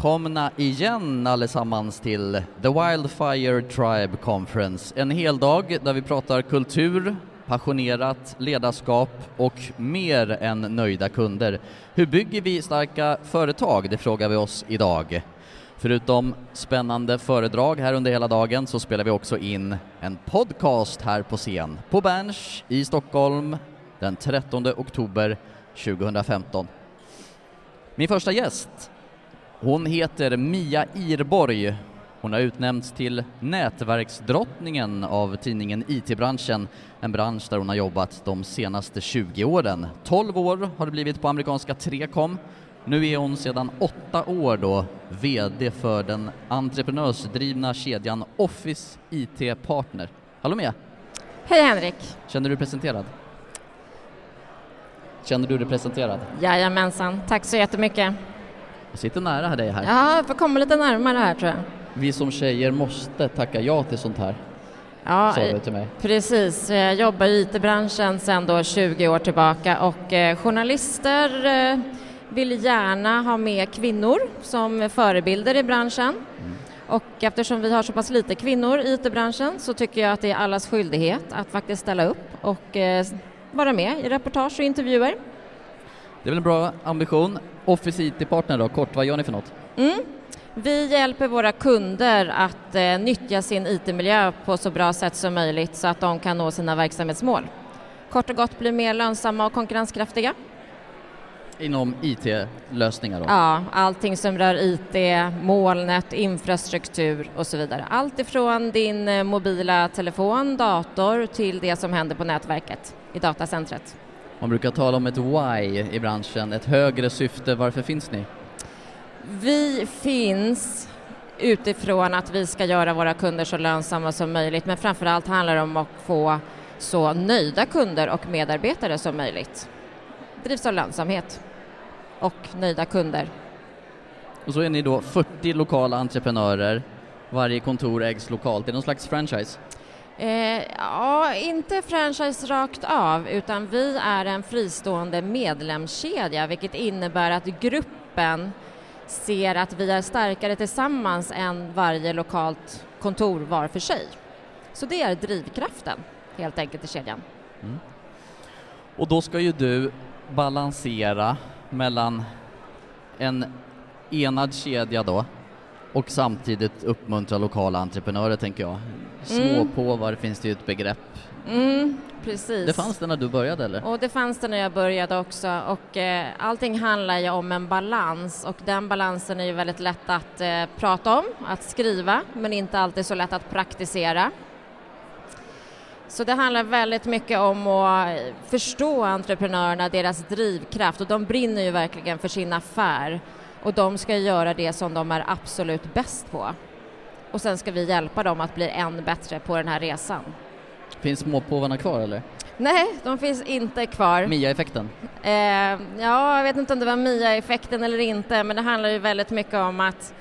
välkomna igen allesammans till The Wildfire Tribe Conference. En hel dag där vi pratar kultur, passionerat ledarskap och mer än nöjda kunder. Hur bygger vi starka företag? Det frågar vi oss idag. Förutom spännande föredrag här under hela dagen så spelar vi också in en podcast här på scen på Berns i Stockholm den 13 oktober 2015. Min första gäst, hon heter Mia Irborg. Hon har utnämnts till nätverksdrottningen av tidningen IT-branschen, en bransch där hon har jobbat de senaste 20 åren. 12 år har det blivit på amerikanska Trecom. Nu är hon sedan åtta år då VD för den entreprenörsdrivna kedjan Office IT Partner. Hallå Mia! Hej Henrik! Känner du dig presenterad? Känner du dig presenterad? Jajamensan, tack så jättemycket. Jag sitter nära dig här. Ja, jag får komma lite närmare här tror jag. Vi som tjejer måste tacka ja till sånt här, Ja, sa du till mig. precis. Jag jobbar i IT-branschen sedan då 20 år tillbaka och eh, journalister eh, vill gärna ha med kvinnor som förebilder i branschen. Och eftersom vi har så pass lite kvinnor i IT-branschen så tycker jag att det är allas skyldighet att faktiskt ställa upp och eh, vara med i reportage och intervjuer. Det är väl en bra ambition. Office IT-partner då, kort, vad gör ni för något? Mm. Vi hjälper våra kunder att eh, nyttja sin IT-miljö på så bra sätt som möjligt så att de kan nå sina verksamhetsmål. Kort och gott bli mer lönsamma och konkurrenskraftiga. Inom IT-lösningar då? Ja, allting som rör IT, molnet, infrastruktur och så vidare. Allt ifrån din eh, mobila telefon, dator till det som händer på nätverket i datacentret. Man brukar tala om ett why i branschen, ett högre syfte. Varför finns ni? Vi finns utifrån att vi ska göra våra kunder så lönsamma som möjligt men framförallt handlar det om att få så nöjda kunder och medarbetare som möjligt. Drivs av lönsamhet och nöjda kunder. Och så är ni då 40 lokala entreprenörer. Varje kontor ägs lokalt. Är det någon slags franchise? Eh, ja, inte franchise rakt av utan vi är en fristående medlemskedja vilket innebär att gruppen ser att vi är starkare tillsammans än varje lokalt kontor var för sig. Så det är drivkraften helt enkelt i kedjan. Mm. Och då ska ju du balansera mellan en enad kedja då och samtidigt uppmuntra lokala entreprenörer tänker jag. Småpåvar finns det ju ett begrepp. Mm, precis. Det fanns det när du började eller? Och det fanns det när jag började också och eh, allting handlar ju om en balans och den balansen är ju väldigt lätt att eh, prata om, att skriva men inte alltid så lätt att praktisera. Så det handlar väldigt mycket om att förstå entreprenörerna, deras drivkraft och de brinner ju verkligen för sin affär och de ska göra det som de är absolut bäst på. Och sen ska vi hjälpa dem att bli än bättre på den här resan. Finns småpåvarna kvar eller? Nej, de finns inte kvar. Mia-effekten? Eh, ja, jag vet inte om det var Mia-effekten eller inte, men det handlar ju väldigt mycket om att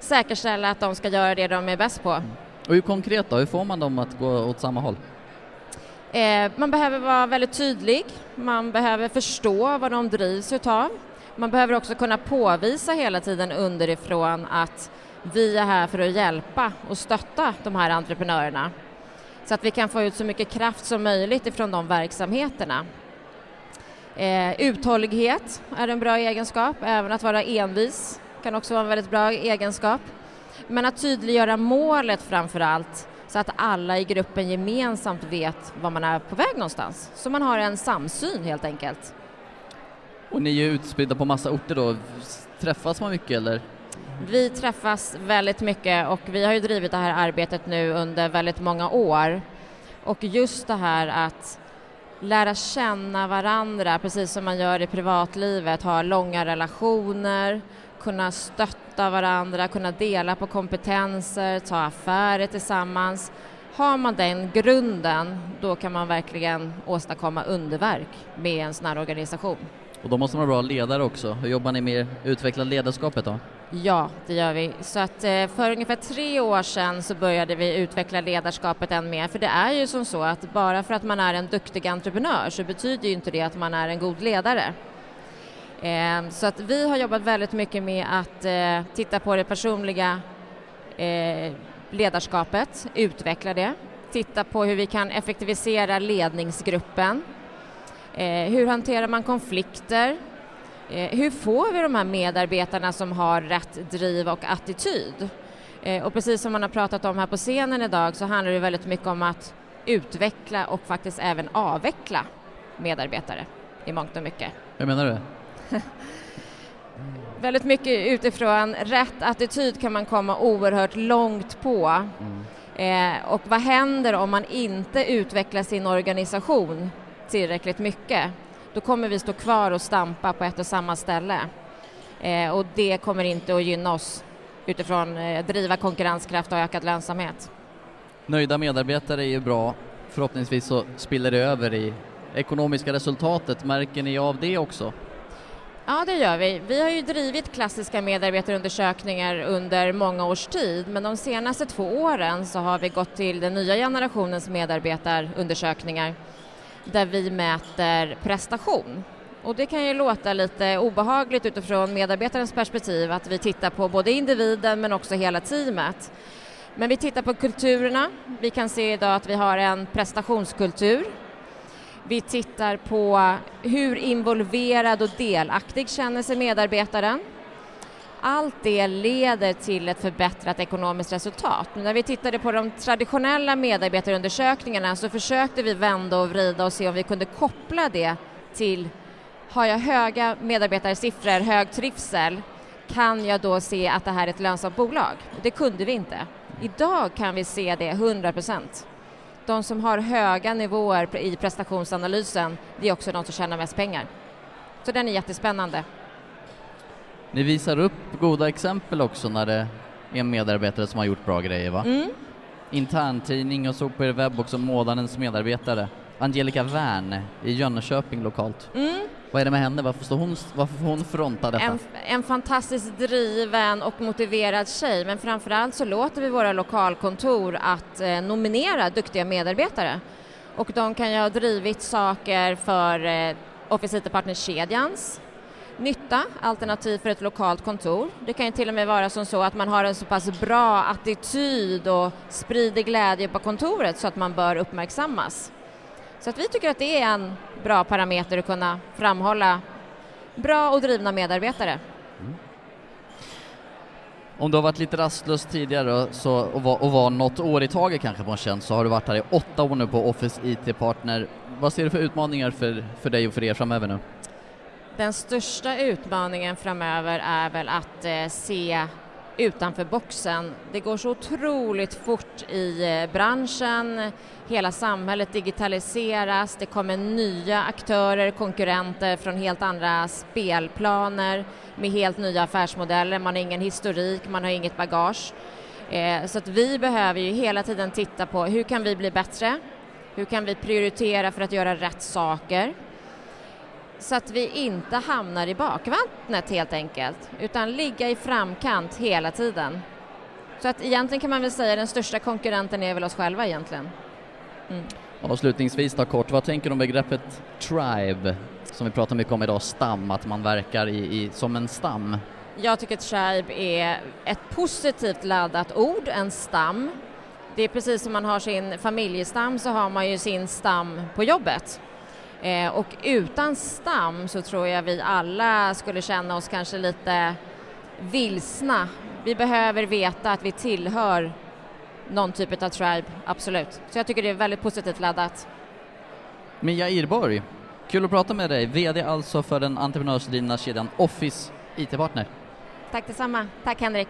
säkerställa att de ska göra det de är bäst på. Och hur konkret då? Hur får man dem att gå åt samma håll? Eh, man behöver vara väldigt tydlig, man behöver förstå vad de drivs utav. Man behöver också kunna påvisa hela tiden underifrån att vi är här för att hjälpa och stötta de här entreprenörerna så att vi kan få ut så mycket kraft som möjligt ifrån de verksamheterna. Eh, uthållighet är en bra egenskap, även att vara envis kan också vara en väldigt bra egenskap. Men att tydliggöra målet framför allt så att alla i gruppen gemensamt vet var man är på väg någonstans. Så man har en samsyn helt enkelt. Och ni är utspridda på massa orter då. Träffas man mycket eller? Vi träffas väldigt mycket och vi har ju drivit det här arbetet nu under väldigt många år. Och just det här att lära känna varandra, precis som man gör i privatlivet, ha långa relationer, kunna stötta varandra, kunna dela på kompetenser, ta affärer tillsammans. Har man den grunden, då kan man verkligen åstadkomma underverk med en sån här organisation. Och då måste man vara bra ledare också. Hur jobbar ni med att utveckla ledarskapet då? Ja, det gör vi. Så att eh, för ungefär tre år sedan så började vi utveckla ledarskapet än mer. För det är ju som så att bara för att man är en duktig entreprenör så betyder ju inte det att man är en god ledare. Ehm, så att vi har jobbat väldigt mycket med att eh, titta på det personliga eh, ledarskapet, utveckla det, titta på hur vi kan effektivisera ledningsgruppen, eh, hur hanterar man konflikter, hur får vi de här medarbetarna som har rätt driv och attityd? Och precis som man har pratat om här på scenen idag så handlar det väldigt mycket om att utveckla och faktiskt även avveckla medarbetare i mångt och mycket. Hur menar du? Väldigt mycket utifrån rätt attityd kan man komma oerhört långt på. Mm. Eh, och vad händer om man inte utvecklar sin organisation tillräckligt mycket? Då kommer vi stå kvar och stampa på ett och samma ställe. Eh, och det kommer inte att gynna oss utifrån eh, driva konkurrenskraft och ökad lönsamhet. Nöjda medarbetare är ju bra. Förhoppningsvis så spiller det över i ekonomiska resultatet. Märker ni av det också? Ja, det gör vi. Vi har ju drivit klassiska medarbetarundersökningar under många års tid, men de senaste två åren så har vi gått till den nya generationens medarbetarundersökningar där vi mäter prestation. Och det kan ju låta lite obehagligt utifrån medarbetarens perspektiv att vi tittar på både individen men också hela teamet. Men vi tittar på kulturerna. Vi kan se idag att vi har en prestationskultur vi tittar på hur involverad och delaktig känner sig medarbetaren. Allt det leder till ett förbättrat ekonomiskt resultat. Men när vi tittade på de traditionella medarbetarundersökningarna så försökte vi vända och vrida och se om vi kunde koppla det till har jag höga medarbetarsiffror, hög trivsel, kan jag då se att det här är ett lönsamt bolag? Det kunde vi inte. Idag kan vi se det 100 procent de som har höga nivåer i prestationsanalysen, det är också de som tjänar mest pengar. Så den är jättespännande. Ni visar upp goda exempel också när det är en medarbetare som har gjort bra grejer va? Mm. Interntidning och såg på er webb också Månadens medarbetare. Angelica Wern i Jönköping lokalt. Mm. Vad är det med henne? Varför, står hon, varför får hon fronta detta? En, en fantastiskt driven och motiverad tjej, men framförallt så låter vi våra lokalkontor att eh, nominera duktiga medarbetare. Och de kan ju ha drivit saker för eh, Office IT-partnerkedjans nytta, alternativ för ett lokalt kontor. Det kan ju till och med vara som så att man har en så pass bra attityd och sprider glädje på kontoret så att man bör uppmärksammas. Så att vi tycker att det är en bra parameter att kunna framhålla bra och drivna medarbetare. Mm. Om du har varit lite rastlös tidigare så, och, var, och var något år i taget kanske på en tjänst så har du varit här i åtta år nu på Office IT Partner. Vad ser du för utmaningar för, för dig och för er framöver nu? Den största utmaningen framöver är väl att eh, se utanför boxen. Det går så otroligt fort i eh, branschen, hela samhället digitaliseras, det kommer nya aktörer, konkurrenter från helt andra spelplaner med helt nya affärsmodeller, man har ingen historik, man har inget bagage. Eh, så att vi behöver ju hela tiden titta på hur kan vi bli bättre? Hur kan vi prioritera för att göra rätt saker? Så att vi inte hamnar i bakvattnet helt enkelt, utan ligga i framkant hela tiden. Så att egentligen kan man väl säga att den största konkurrenten är väl oss själva egentligen. Mm. Avslutningsvis då kort, vad tänker du om begreppet tribe som vi pratar mycket om idag, stam, att man verkar i, i, som en stam? Jag tycker tribe är ett positivt laddat ord, en stam. Det är precis som man har sin familjestam så har man ju sin stam på jobbet. Eh, och utan stam så tror jag vi alla skulle känna oss kanske lite vilsna. Vi behöver veta att vi tillhör någon typ av tribe, absolut. Så jag tycker det är väldigt positivt laddat. Mia Irborg, kul att prata med dig. VD alltså för den entreprenörsdrivna kedjan Office IT-partner. Tack detsamma. Tack Henrik.